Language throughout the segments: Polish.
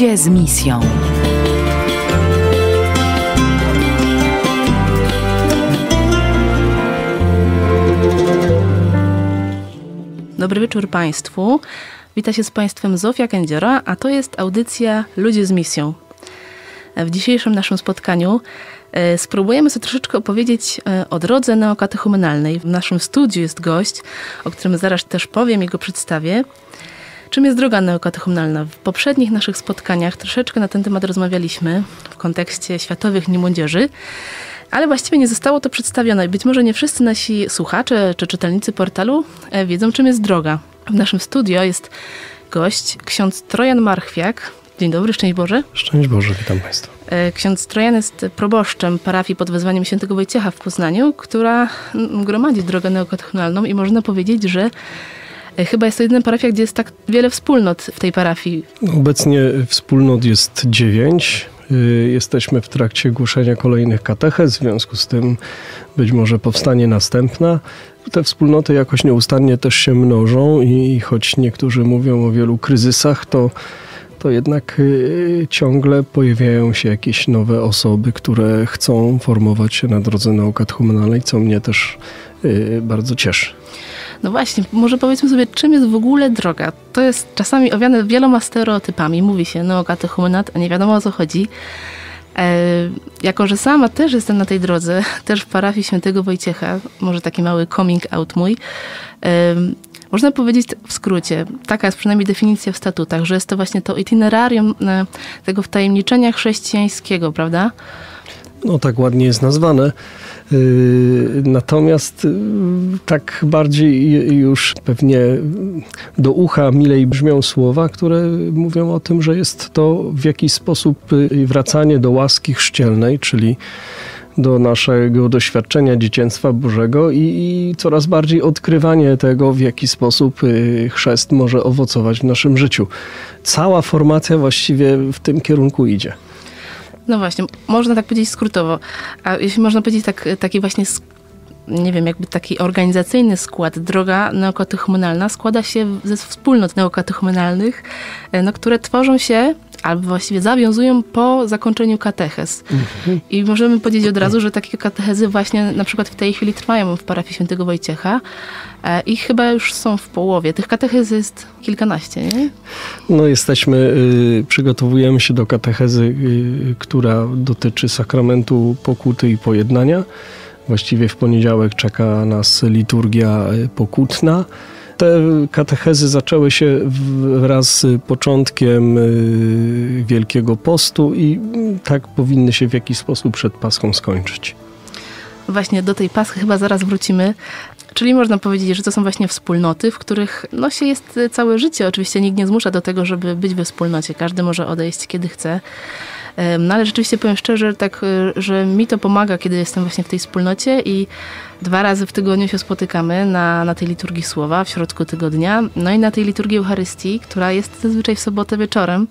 Ludzie z misją. Dobry wieczór Państwu. Witam się z Państwem Zofia Kędziora, a to jest audycja Ludzie z misją. W dzisiejszym naszym spotkaniu e, spróbujemy sobie troszeczkę opowiedzieć e, o drodze neokatechumenalnej. W naszym studiu jest gość, o którym zaraz też powiem i go przedstawię. Czym jest droga neokatechumenalna? W poprzednich naszych spotkaniach troszeczkę na ten temat rozmawialiśmy w kontekście Światowych Dni Młodzieży, ale właściwie nie zostało to przedstawione. Być może nie wszyscy nasi słuchacze czy czytelnicy portalu e, wiedzą, czym jest droga. W naszym studio jest gość, ksiądz Trojan Marchwiak. Dzień dobry, szczęść Boże. Szczęść Boże, witam Państwa. E, ksiądz Trojan jest proboszczem parafii pod wezwaniem świętego Wojciecha w Poznaniu, która mm, gromadzi drogę neokatechunalną i można powiedzieć, że chyba jest to jedyna parafia, gdzie jest tak wiele wspólnot w tej parafii. Obecnie wspólnot jest dziewięć. Y, Jesteśmy w trakcie głoszenia kolejnych katechez, w związku z tym być może powstanie następna. Te wspólnoty jakoś nieustannie też się mnożą i choć niektórzy mówią o wielu kryzysach, to, to jednak y, ciągle pojawiają się jakieś nowe osoby, które chcą formować się na drodze neokatechumenalnej, co mnie też bardzo cieszy. No właśnie, może powiedzmy sobie, czym jest w ogóle droga? To jest czasami owiane wieloma stereotypami. Mówi się neokatechumenat, a nie wiadomo o co chodzi. E, jako, że sama też jestem na tej drodze, też w parafii świętego Wojciecha, może taki mały coming out mój, e, można powiedzieć w skrócie, taka jest przynajmniej definicja w statutach, że jest to właśnie to itinerarium e, tego wtajemniczenia chrześcijańskiego, prawda? No tak ładnie jest nazwane. Yy, Natomiast yy, tak bardziej już pewnie do ucha milej brzmią słowa, które mówią o tym, że jest to w jakiś sposób yy, wracanie do łaski chrzcielnej, czyli do naszego doświadczenia dzieciństwa Bożego i, i coraz bardziej odkrywanie tego, w jaki sposób chrzest może owocować w naszym życiu. Cała formacja właściwie w tym kierunku idzie. No właśnie, można tak powiedzieć skrótowo. A jeśli można powiedzieć tak, taki właśnie, nie wiem, jakby taki organizacyjny skład, droga neokatechumenalna składa się ze wspólnot neokatechumenalnych, e, no, które tworzą się albo właściwie zawiązują po zakończeniu katechez. I możemy powiedzieć od razu, że takie katechezy właśnie na przykład w tej chwili trwają w parafii świętego Wojciecha e, i chyba już są w połowie. Tych katechez jest kilkanaście, nie? No jesteśmy, y, przygotowujemy się do katechezy, y, która dotyczy sakramentu pokuty i pojednania. Właściwie w poniedziałek czeka nas liturgia y, pokutna. Te katechezy zaczęły się wraz z początkiem y, Wielkiego Postu i mm, tak powinny się w jakiś sposób przed Paschą skończyć. Właśnie do tej paschy chyba zaraz wrócimy. Czyli można powiedzieć, że to są właśnie wspólnoty, w których no, się jest całe życie. Oczywiście nikt nie zmusza do tego, żeby być we wspólnocie. Każdy może odejść, kiedy chce. No ale rzeczywiście powiem szczerze, tak, y, że mi to pomaga, kiedy jestem właśnie w tej wspólnocie i dwa razy w tygodniu się spotykamy na, na tej liturgii słowa w środku tygodnia, no i na tej liturgii Eucharystii, która jest zazwyczaj w sobotę wieczorem.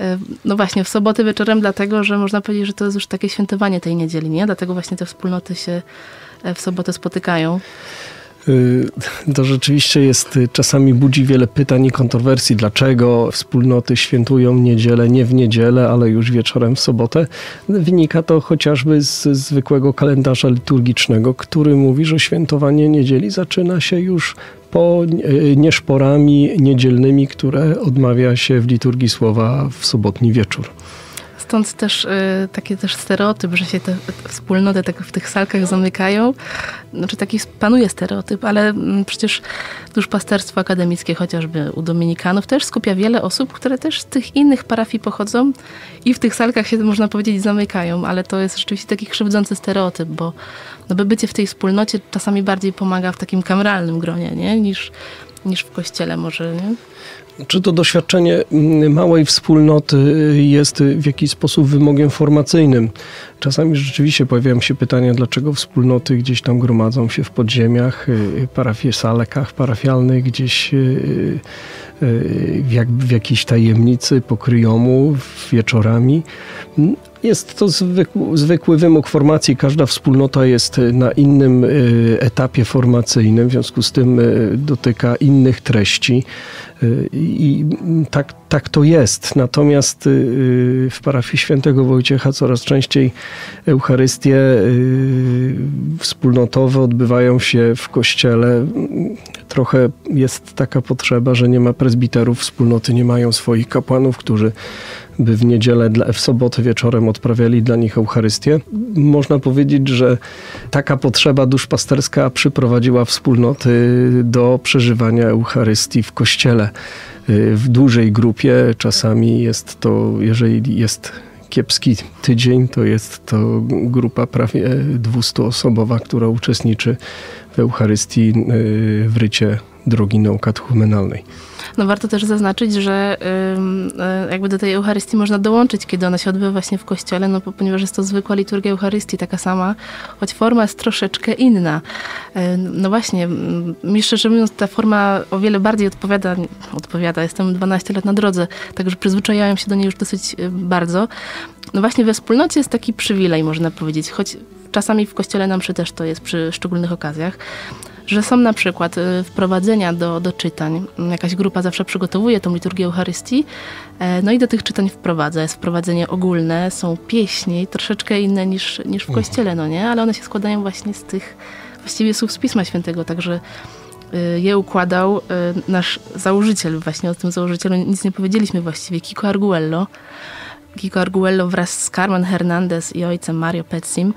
E, No właśnie, w sobotę wieczorem, dlatego że można powiedzieć, że to jest już takie świętowanie tej niedzieli, nie? Dlatego właśnie te wspólnoty się e, w sobotę spotykają. Y, To rzeczywiście jest, y, czasami budzi wiele pytań i kontrowersji, dlaczego wspólnoty świętują niedzielę nie w niedzielę, ale już wieczorem w sobotę. Wynika to chociażby z zwykłego kalendarza liturgicznego, który mówi, że świętowanie niedzieli zaczyna się już po y, nieszporami niedzielnymi, które odmawia się w liturgii słowa w sobotni wieczór. Stąd też e, taki też stereotyp, że się te wspólnoty tak w tych salkach zamykają. Znaczy taki panuje stereotyp, ale mm, przecież duszpasterstwo akademickie chociażby u Dominikanów też skupia wiele osób, które też z tych innych parafii pochodzą i w tych salkach się można powiedzieć zamykają, ale to jest rzeczywiście taki krzywdzący stereotyp, bo no by bycie w tej wspólnocie czasami bardziej pomaga w takim kameralnym gronie, nie? Niż, niż w kościele może, nie? Czy to doświadczenie mm, małej wspólnoty jest w jakiś sposób wymogiem formacyjnym? Czasami rzeczywiście pojawiają się pytania, dlaczego wspólnoty gdzieś tam gromadzą się w podziemiach, y, parafie, salekach parafialnych, gdzieś y, y, w, jak, w jakiejś tajemnicy pokryjomu wieczorami. Jest to zwykły, zwykły wymóg formacji. Każda wspólnota jest na innym y, etapie formacyjnym, w związku z tym y, dotyka innych treści. I tak, tak to jest. Natomiast w parafii świętego Wojciecha coraz częściej Eucharystie wspólnotowe odbywają się w kościele. Trochę jest taka potrzeba, że nie ma prezbiterów, wspólnoty nie mają swoich kapłanów, którzy by w niedzielę, w sobotę wieczorem odprawiali dla nich Eucharystię. Można powiedzieć, że taka potrzeba duszpasterska przyprowadziła wspólnoty do przeżywania Eucharystii w kościele w dużej grupie. Czasami jest to, jeżeli jest kiepski tydzień, to jest to grupa prawie 200-osobowa, która uczestniczy w Eucharystii w rycie drogi naukatechumenalnej. No warto też zaznaczyć, że y, jakby do tej Eucharystii można dołączyć, kiedy ona się odbywa właśnie w kościele, no ponieważ jest to zwykła liturgia Eucharystii, taka sama, choć forma jest troszeczkę inna. Y, no właśnie, mi szczerze mówiąc, ta forma o wiele bardziej odpowiada, odpowiada, jestem 12 lat na drodze, także przyzwyczajałem się do niej już dosyć y, bardzo. No właśnie we wspólnocie jest taki przywilej, można powiedzieć, choć czasami w kościele nam przy też to jest przy szczególnych okazjach że są na przykład y, wprowadzenia do, do czytań. Jakaś grupa zawsze przygotowuje tą liturgię Eucharystii, e, no i do tych czytań wprowadza. Jest wprowadzenie ogólne, są pieśni, troszeczkę inne niż, niż w kościele, no nie? Ale one się składają właśnie z tych właściwie słów z Pisma Świętego, także y, je układał y, nasz założyciel, właśnie o tym założycielu nic nie powiedzieliśmy właściwie, Kiko Arguello. Kiko Arguello wraz z Carmen Hernandez i ojcem Mario Petsim.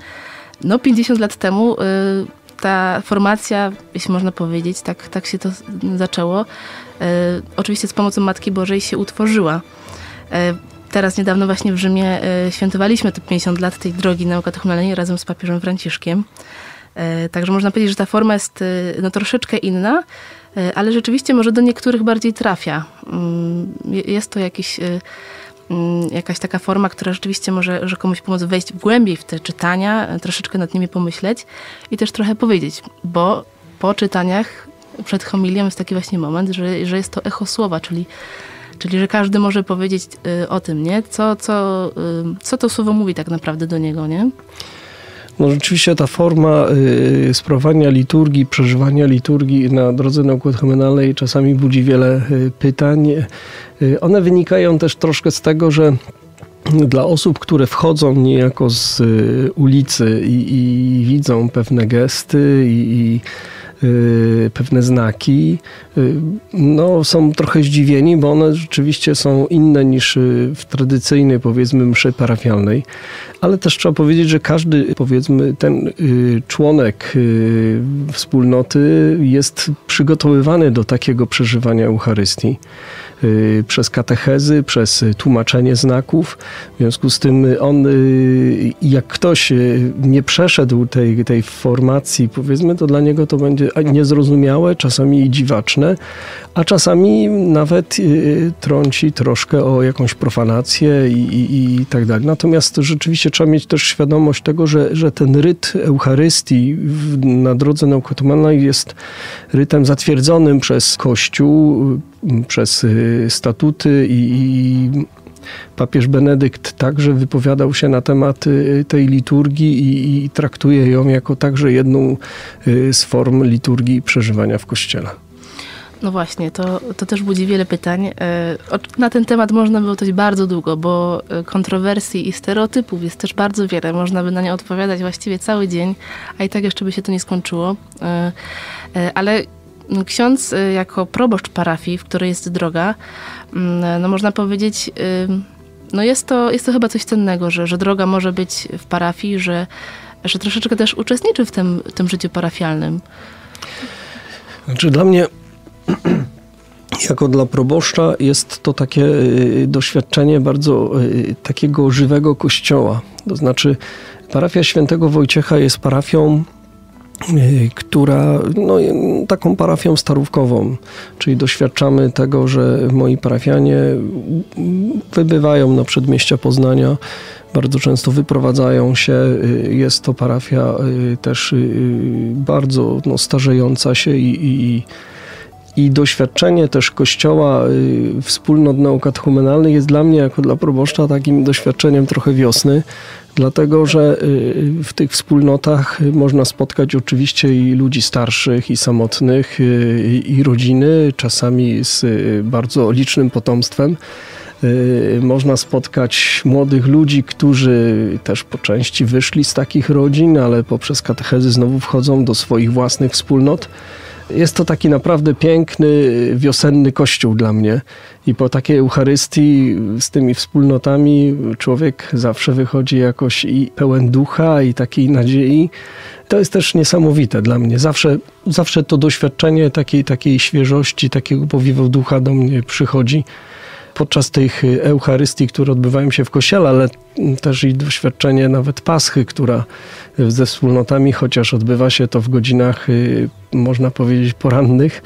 No 50 lat temu ta formacja, jeśli można powiedzieć, tak, tak się to zaczęło, e, oczywiście z pomocą Matki Bożej się utworzyła. E, teraz niedawno właśnie w Rzymie e, świętowaliśmy te 50 lat tej drogi naukatechnologicznej razem z papieżem Franciszkiem. Także można powiedzieć, że ta forma jest no, troszeczkę inna, ale rzeczywiście może do niektórych bardziej trafia. Mm, jest to jakiś jakaś taka forma, która rzeczywiście może że komuś pomóc wejść głębiej w te czytania, troszeczkę nad nimi pomyśleć i też trochę powiedzieć, bo po czytaniach przed homilią jest taki właśnie moment, że, że jest to echo słowa, czyli, czyli że każdy może powiedzieć y, o tym, nie? Co, co, y, co to słowo mówi tak naprawdę do niego, nie? No rzeczywiście ta forma y, sprawowania liturgii, przeżywania liturgii na drodze naukotechumenalnej czasami budzi wiele y, pytań. Y, one wynikają też troszkę z tego, że dla osób, które wchodzą niejako z y, ulicy i, i widzą pewne gesty i, i pewne znaki, y, no, są trochę zdziwieni, bo one rzeczywiście są inne niż y, w tradycyjnej, powiedzmy, mszy parafialnej. Ale też trzeba powiedzieć, że każdy, powiedzmy, ten członek wspólnoty jest przygotowywany do takiego przeżywania Eucharystii. Y, przez katechezy, przez tłumaczenie znaków. W związku z tym on, y, jak ktoś y, nie przeszedł tej, tej formacji, powiedzmy, to dla niego to będzie niezrozumiałe, czasami dziwaczne, a czasami nawet trąci troszkę o jakąś profanację i, i, i tak dalej. Natomiast rzeczywiście trzeba mieć też świadomość tego, że, że ten ryt Eucharystii na drodze naukotomalnej jest rytem zatwierdzonym przez Kościół, przez y, statuty i, i papież Benedykt także wypowiadał się na temat y, tej liturgii i, i, traktuje ją jako także jedną y, z form liturgii przeżywania w Kościele. No właśnie, to, to też budzi wiele pytań. Na ten temat można by mówić bardzo długo, bo kontrowersji i stereotypów jest też bardzo wiele. Można by na nie odpowiadać właściwie cały dzień, a i tak jeszcze by się to nie skończyło. Ale ksiądz y, jako proboszcz parafii, w której jest droga, mm, no można powiedzieć, y, no jest to, jest to chyba coś cennego, że, że droga może być w parafii, że, że troszeczkę też uczestniczy w tym, tym życiu parafialnym. Znaczy dla mnie jako dla proboszcza jest to takie y, doświadczenie bardzo takiego żywego kościoła. To znaczy parafia świętego Wojciecha jest parafią która no, taką parafią starówkową, czyli doświadczamy tego, że moi parafianie wybywają na przedmieścia Poznania, bardzo często wyprowadzają się. Y, jest to parafia y, też bardzo no, starzejąca się i, i I doświadczenie też Kościoła, y, wspólnot neokatechumenalnych jest dla mnie, jako dla proboszcza, takim doświadczeniem trochę wiosny, dlatego że y, w tych wspólnotach można spotkać oczywiście i ludzi starszych, i samotnych, y, i rodziny, czasami z bardzo licznym potomstwem. Można spotkać młodych ludzi, którzy też po części wyszli z takich rodzin, ale poprzez katechezy znowu wchodzą do swoich własnych wspólnot. Jest to taki naprawdę piękny, wiosenny kościół dla mnie. I po takiej Eucharystii z tymi wspólnotami człowiek zawsze wychodzi jakoś i pełen ducha i takiej nadziei. To jest też niesamowite dla mnie. Zawsze, zawsze to doświadczenie takiej, takiej świeżości, takiego powiewu ducha do mnie przychodzi podczas tych Eucharystii, które odbywają się w kościele, ale też i doświadczenie nawet Paschy, która ze wspólnotami, chociaż odbywa się to w godzinach, y, można powiedzieć, porannych,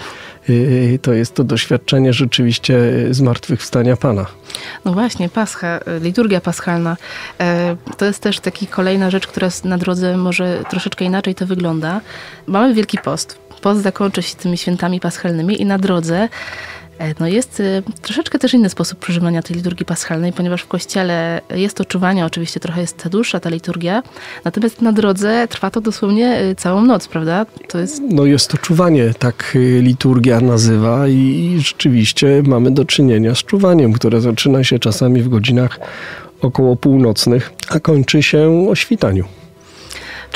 y, to jest to doświadczenie rzeczywiście zmartwychwstania Pana. No właśnie, Pascha, liturgia paschalna, e, to jest też taka kolejna rzecz, która na drodze może troszeczkę inaczej to wygląda. Mamy Wielki Post. Post zakończy się tymi świętami paschalnymi i na drodze no jest y, troszeczkę też inny sposób przeżywania tej liturgii paschalnej, ponieważ w kościele jest to czuwanie, oczywiście trochę jest dłuższa ta liturgia, natomiast na drodze trwa to dosłownie y, całą noc, prawda? To jest... No jest to czuwanie, tak y, liturgia nazywa i rzeczywiście mamy do czynienia z czuwaniem, które zaczyna się czasami w godzinach około północnych, a kończy się o świtaniu.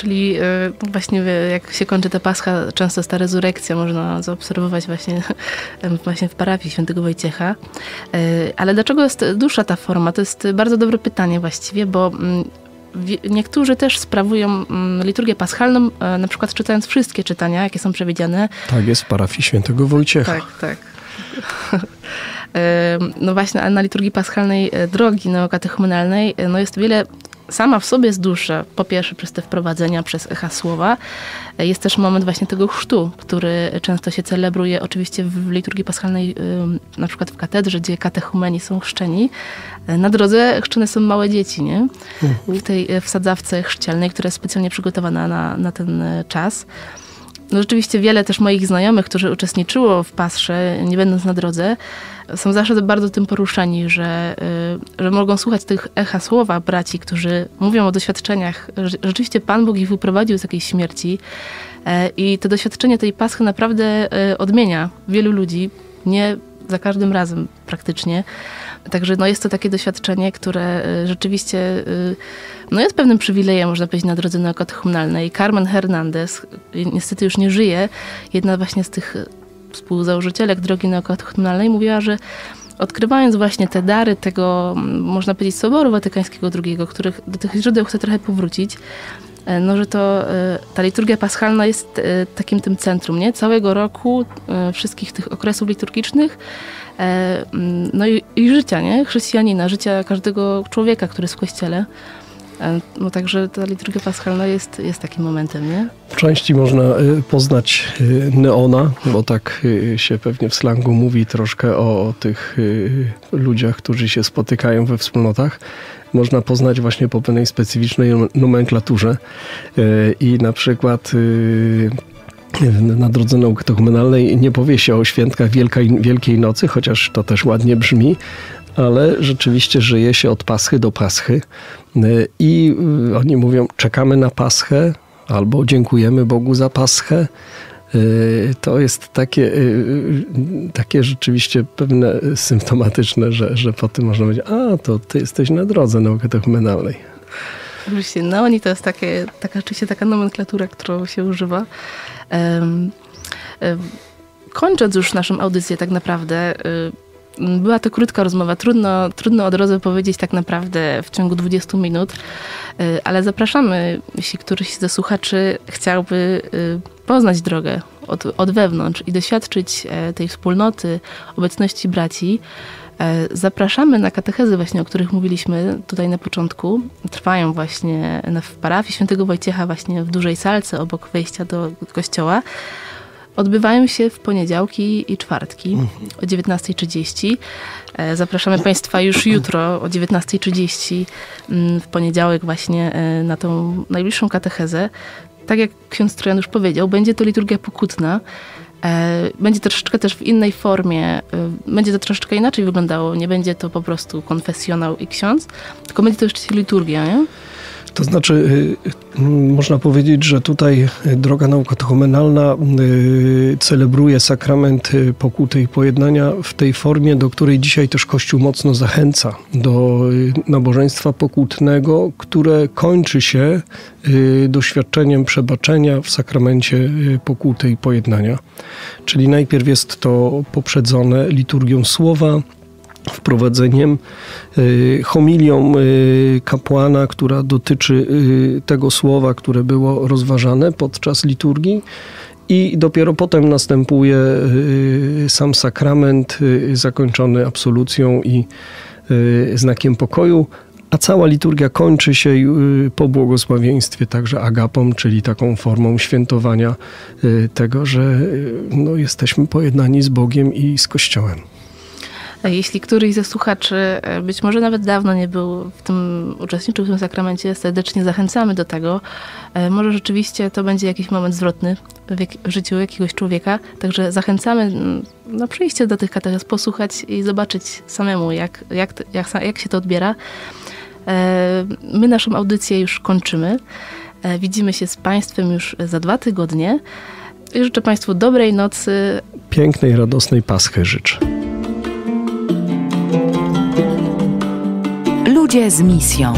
Czyli e, właśnie jak się kończy ta Pascha, często ta rezurekcja można zaobserwować właśnie, właśnie w parafii świętego Wojciecha. E, ale dlaczego jest dłuższa ta forma? To jest bardzo dobre pytanie właściwie, bo mm, Niektórzy też sprawują mm, liturgię paschalną, e, na przykład czytając wszystkie czytania, jakie są przewidziane. Tak jest w parafii świętego Wojciecha. Tak, tak. No właśnie, a na liturgii paschalnej drogi neokatechumenalnej no jest wiele sama w sobie jest dłuższa. Po pierwsze przez te wprowadzenia, przez echa słowa. Jest też moment właśnie tego chrztu, który często się celebruje oczywiście w liturgii paschalnej, na przykład w katedrze, gdzie katechumeni są chrzczeni. Na drodze chrzczone są małe dzieci, nie? Mhm. W tej wsadzawce chrzcielnej, która jest specjalnie przygotowana na, na ten czas. No rzeczywiście wiele też moich znajomych, którzy uczestniczyło w pasrze, nie będąc na drodze, są zawsze bardzo tym poruszeni, że, y, że mogą słuchać tych echa słowa braci, którzy mówią o doświadczeniach. Rzeczywiście Pan Bóg ich wyprowadził z jakiejś śmierci e, i to doświadczenie tej paschy naprawdę e, odmienia wielu ludzi. Nie za każdym razem praktycznie. Także no jest to takie doświadczenie, które y, rzeczywiście y, no jest pewnym przywilejem, można powiedzieć, na drodze neokatechumenalnej. Carmen Hernandez y, niestety już nie żyje. Jedna właśnie z tych współzałożycielek drogi neokatechumenalnej mówiła, że odkrywając właśnie te dary tego, można powiedzieć, Soboru Watykańskiego II, których do tych źródeł chcę trochę powrócić, no, że to ta liturgia paschalna jest takim tym centrum, nie? Całego roku, wszystkich tych okresów liturgicznych, E, no i, i życia, nie? Chrześcijanina, życia każdego człowieka, który jest w kościele. E, no także ta liturgia paschalna jest, jest takim momentem, nie? W części można e, poznać neona, bo tak się pewnie w slangu mówi troszkę o tych ludziach, którzy się spotykają we wspólnotach. Można poznać właśnie po pewnej specyficznej nomenklaturze i na przykład na drodze naukotokumenalnej nie powie się o świętkach Wielkiej Nocy, chociaż to też ładnie brzmi, ale rzeczywiście żyje się od Paschy do Paschy i y, oni mówią, czekamy na Paschę albo dziękujemy Bogu za Paschę. Y, to jest takie, takie rzeczywiście pewne symptomatyczne, że, że po tym można powiedzieć, a to ty jesteś na drodze naukotokumenalnej. Oczywiście, no oni to jest takie, taka, oczywiście taka nomenklatura, którą się używa. Kończąc już naszą audycję tak naprawdę, była to krótka rozmowa. Trudno, trudno od razu powiedzieć tak naprawdę w ciągu 20 minut, ale zapraszamy, jeśli któryś ze słuchaczy chciałby poznać drogę od, od wewnątrz i doświadczyć e, tej wspólnoty, obecności braci, E, zapraszamy na katechezy właśnie, o których mówiliśmy tutaj na początku. Trwają właśnie w parafii świętego Wojciecha właśnie w dużej salce obok wejścia do kościoła. Odbywają się w poniedziałki i czwartki o 19.30. E, zapraszamy Państwa już jutro o 19.30 mm, w poniedziałek właśnie e, na tą najbliższą katechezę. Tak jak ksiądz Trojan już powiedział, będzie to liturgia pokutna. E, będzie to troszeczkę też w innej formie, będzie to troszeczkę inaczej wyglądało. Nie będzie to po prostu konfesjonał i ksiądz, tylko będzie to jeszcze liturgia, nie? To znaczy, y, y, można powiedzieć, że tutaj droga naukotechomenalna y, celebruje sakrament pokuty i pojednania w tej formie, do której dzisiaj też Kościół mocno zachęca, do nabożeństwa pokutnego, które kończy się doświadczeniem przebaczenia w sakramencie pokuty i pojednania. Czyli najpierw jest to poprzedzone liturgią słowa, wprowadzeniem, y, homilią y, kapłana, która dotyczy y, tego słowa, które było rozważane podczas liturgii. I dopiero potem następuje sam sakrament zakończony absolucją i znakiem pokoju, a cała liturgia kończy się po błogosławieństwie także agapą, czyli taką formą świętowania tego, że no, jesteśmy pojednani z Bogiem i z Kościołem. Jeśli któryś ze słuchaczy e, być może nawet dawno nie był w tym, uczestniczył w tym sakramencie, serdecznie zachęcamy do tego. E, może rzeczywiście to będzie jakiś moment zwrotny w, życiu jakiegoś człowieka, także zachęcamy mm, na przyjście do tych katechez, posłuchać i zobaczyć samemu, jak, jak, jak, jak się to odbiera. E, my naszą audycję już kończymy. Widzimy się z Państwem już za dwa tygodnie. I życzę Państwu dobrej nocy. Pięknej, radosnej Paschy życzę. Ludzie z misją.